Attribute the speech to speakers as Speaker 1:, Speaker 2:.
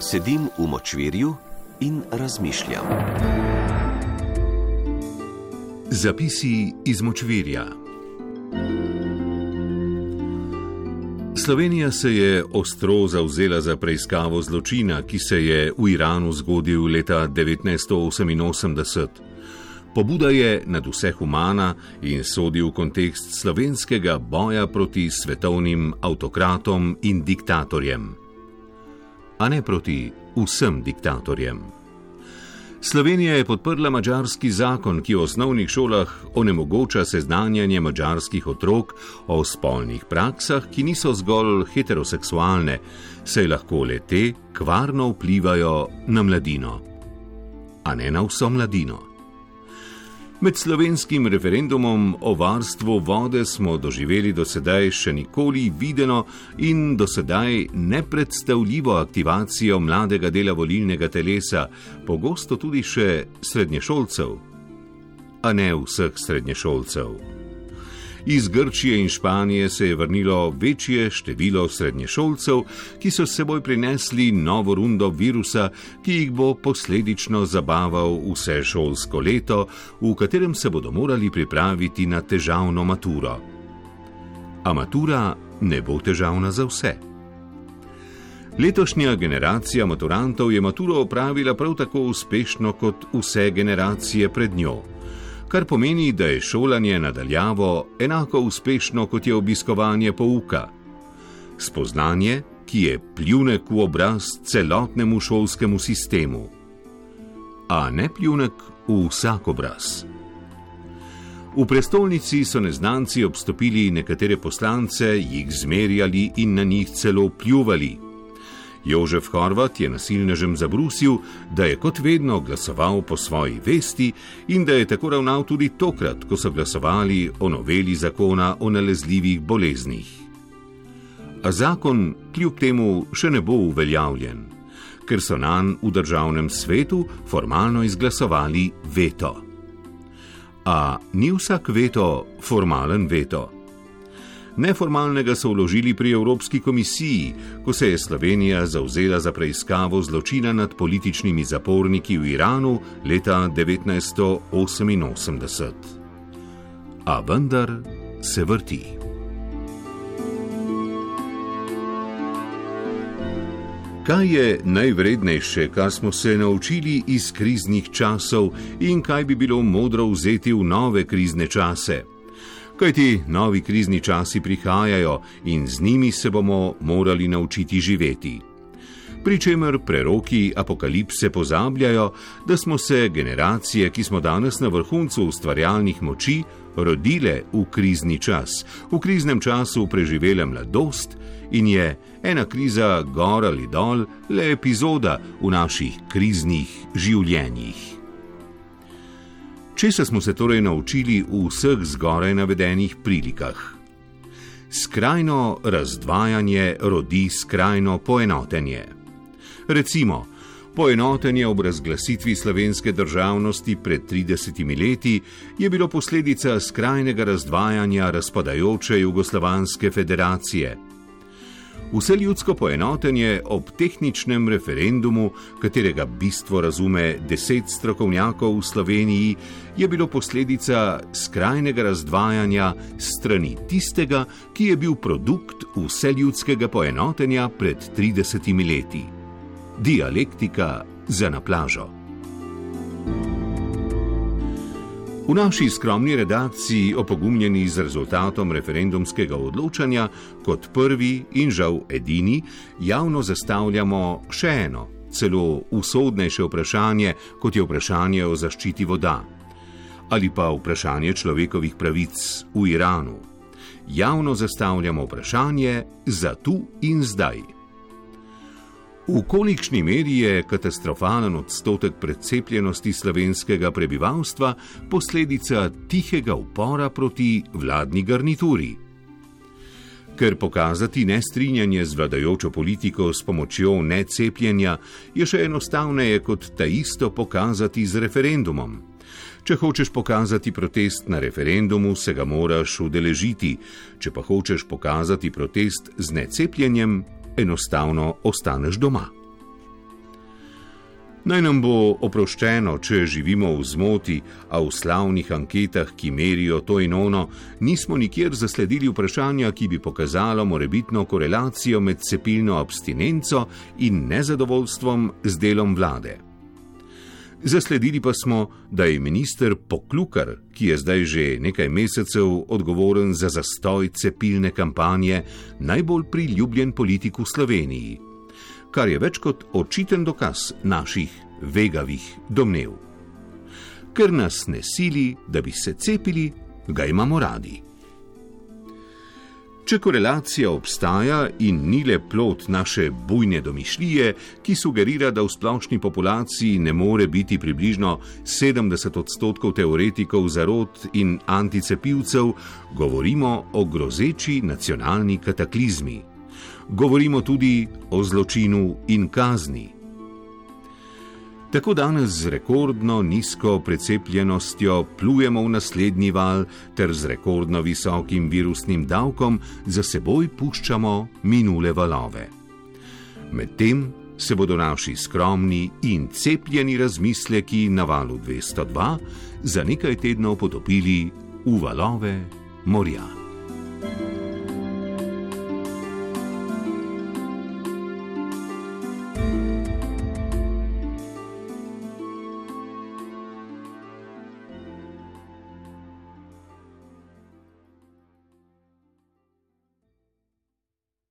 Speaker 1: Sedim v močvirju in razmišljam.
Speaker 2: Zapisi iz močvirja. Slovenija se je ostro zauzela za preiskavo zločina, ki se je v Iranu zgodil leta 1988. Pobuda je nad vse humana in sodi v kontekst slovenskega boja proti svetovnim avtokratom in diktatorjem. A ne proti vsem diktatorjem. Slovenija je podprla mačarski zakon, ki v osnovnih šolah onemogoča seznanjanje mačarskih otrok o spolnih praksah, ki niso zgolj heteroseksualne, saj lahko le te kvarno vplivajo na mladino. A ne na vso mladino. Med slovenskim referendumom o varstvu vode smo doživeli do sedaj še nikoli videno in do sedaj nepredstavljivo aktivacijo mladega dela volilnega telesa, pogosto tudi še srednješolcev, a ne vseh srednješolcev. Iz Grčije in Španije se je vrnilo večje število srednješolcev, ki so s seboj prinesli novo rundo virusa, ki jih bo posledično zabaval vse šolsko leto, v katerem se bodo morali pripraviti na težavno maturo. A matura ne bo težavna za vse. Letošnja generacija maturantov je maturo opravila prav tako uspešno kot vse generacije pred njo kar pomeni, da je šolanje nadaljavo enako uspešno kot je obiskovanje pouka. Spoznanje, ki je pljunek v obraz celotnemu šolskemu sistemu, a ne pljunek v vsak obraz. V prestolnici so neznanci obstopili nekatere poslance, jih zmerjali in na njih celo pljuvali. Jožef Horvat je nasilnežem zabrusil, da je kot vedno glasoval po svoji vesti in da je tako ravnal tudi tokrat, ko so glasovali o noveli zakona o nalezljivih boleznih. A zakon kljub temu še ne bo uveljavljen, ker so nan v državnem svetu formalno izglasovali veto. A ni vsak veto formalen veto. Neformalnega so vložili pri Evropski komisiji, ko se je Slovenija zauzela za preiskavo zločina nad političnimi zaporniki v Iranu leta 1988. A vendar se vrti. Kaj je najvrednejše, kar smo se naučili iz kriznih časov, in kaj bi bilo modro vzeti v nove krizne čase? Kajti novi krizni časi prihajajo in z njimi se bomo morali naučiti živeti. Pričemer preroki apokalipse pozabljajo, da smo se generacije, ki smo danes na vrhuncu ustvarjalnih moči, rodile v krizni čas, v kriznem času preživele mladost in je ena kriza gor ali dol le epizoda v naših kriznih življenjih. Česa smo se torej naučili v vseh zgoraj navedenih prilikah? Skrajno razdvajanje rodi skrajno poenotenje. Recimo, poenotenje ob razglasitvi slovenske državnosti pred 30 leti je bilo posledica skrajnega razdvajanja razpadajoče Jugoslovanske federacije. Vse ljudsko poenotenje ob tehničnem referendumu, katerega bistvo razume deset strokovnjakov v Sloveniji, je bilo posledica skrajnega razdvajanja strani tistega, ki je bil produkt vse ljudskega poenotenja pred 30 leti. Dialektika za na V naši skromni redakciji, opogumljeni z rezultatom referendumskega odločanja, kot prvi in žal edini, javno zastavljamo še eno, celo usodnejše vprašanje, kot je vprašanje o zaščiti voda ali pa vprašanje človekovih pravic v Iranu. Javno zastavljamo vprašanje za tu in zdaj. V kolikšni meri je katastrofalen odstotek precepljenosti slovenskega prebivalstva posledica tihega upora proti vladni garnituri? Ker pokazati nestrinjanje z vladajočo politiko s pomočjo necepljenja je še enostavneje kot ta isto pokazati z referendumom. Če hočeš pokazati protest na referendumu, se ga moraš udeležiti, če pa hočeš pokazati protest z necepljenjem, enostavno ostaneš doma. Naj nam bo oproščeno, če živimo v zmoti, a v slavnih anketah, ki merijo to in ono, nismo nikjer zasledili vprašanja, ki bi pokazalo morebitno korelacijo med cepilno abstinenco in nezadovoljstvom z delom vlade. Zasledili pa smo, da je minister Poklukar, ki je zdaj že nekaj mesecev odgovoren za zastoj cepilne kampanje, najbolj priljubljen politik v Sloveniji, kar je več kot očiten dokaz naših vegavih domnev. Ker nas ne sili, da bi se cepili, ga imamo radi. Če korelacija obstaja in ni le plot naše bujne domišljije, ki sugerira, da v splošni populaciji ne more biti približno 70 odstotkov teoretikov zarod in anticepivcev, govorimo o grozeči nacionalni kataklizmi. Govorimo tudi o zločinu in kazni. Tako danes z rekordno nizko precepljenostjo plujemo v naslednji val, ter z rekordno visokim virusnim davkom za seboj puščamo minule valove. Medtem se bodo naši skromni in cepljeni razmisleki na valu 202 za nekaj tednov potopili v valove morja.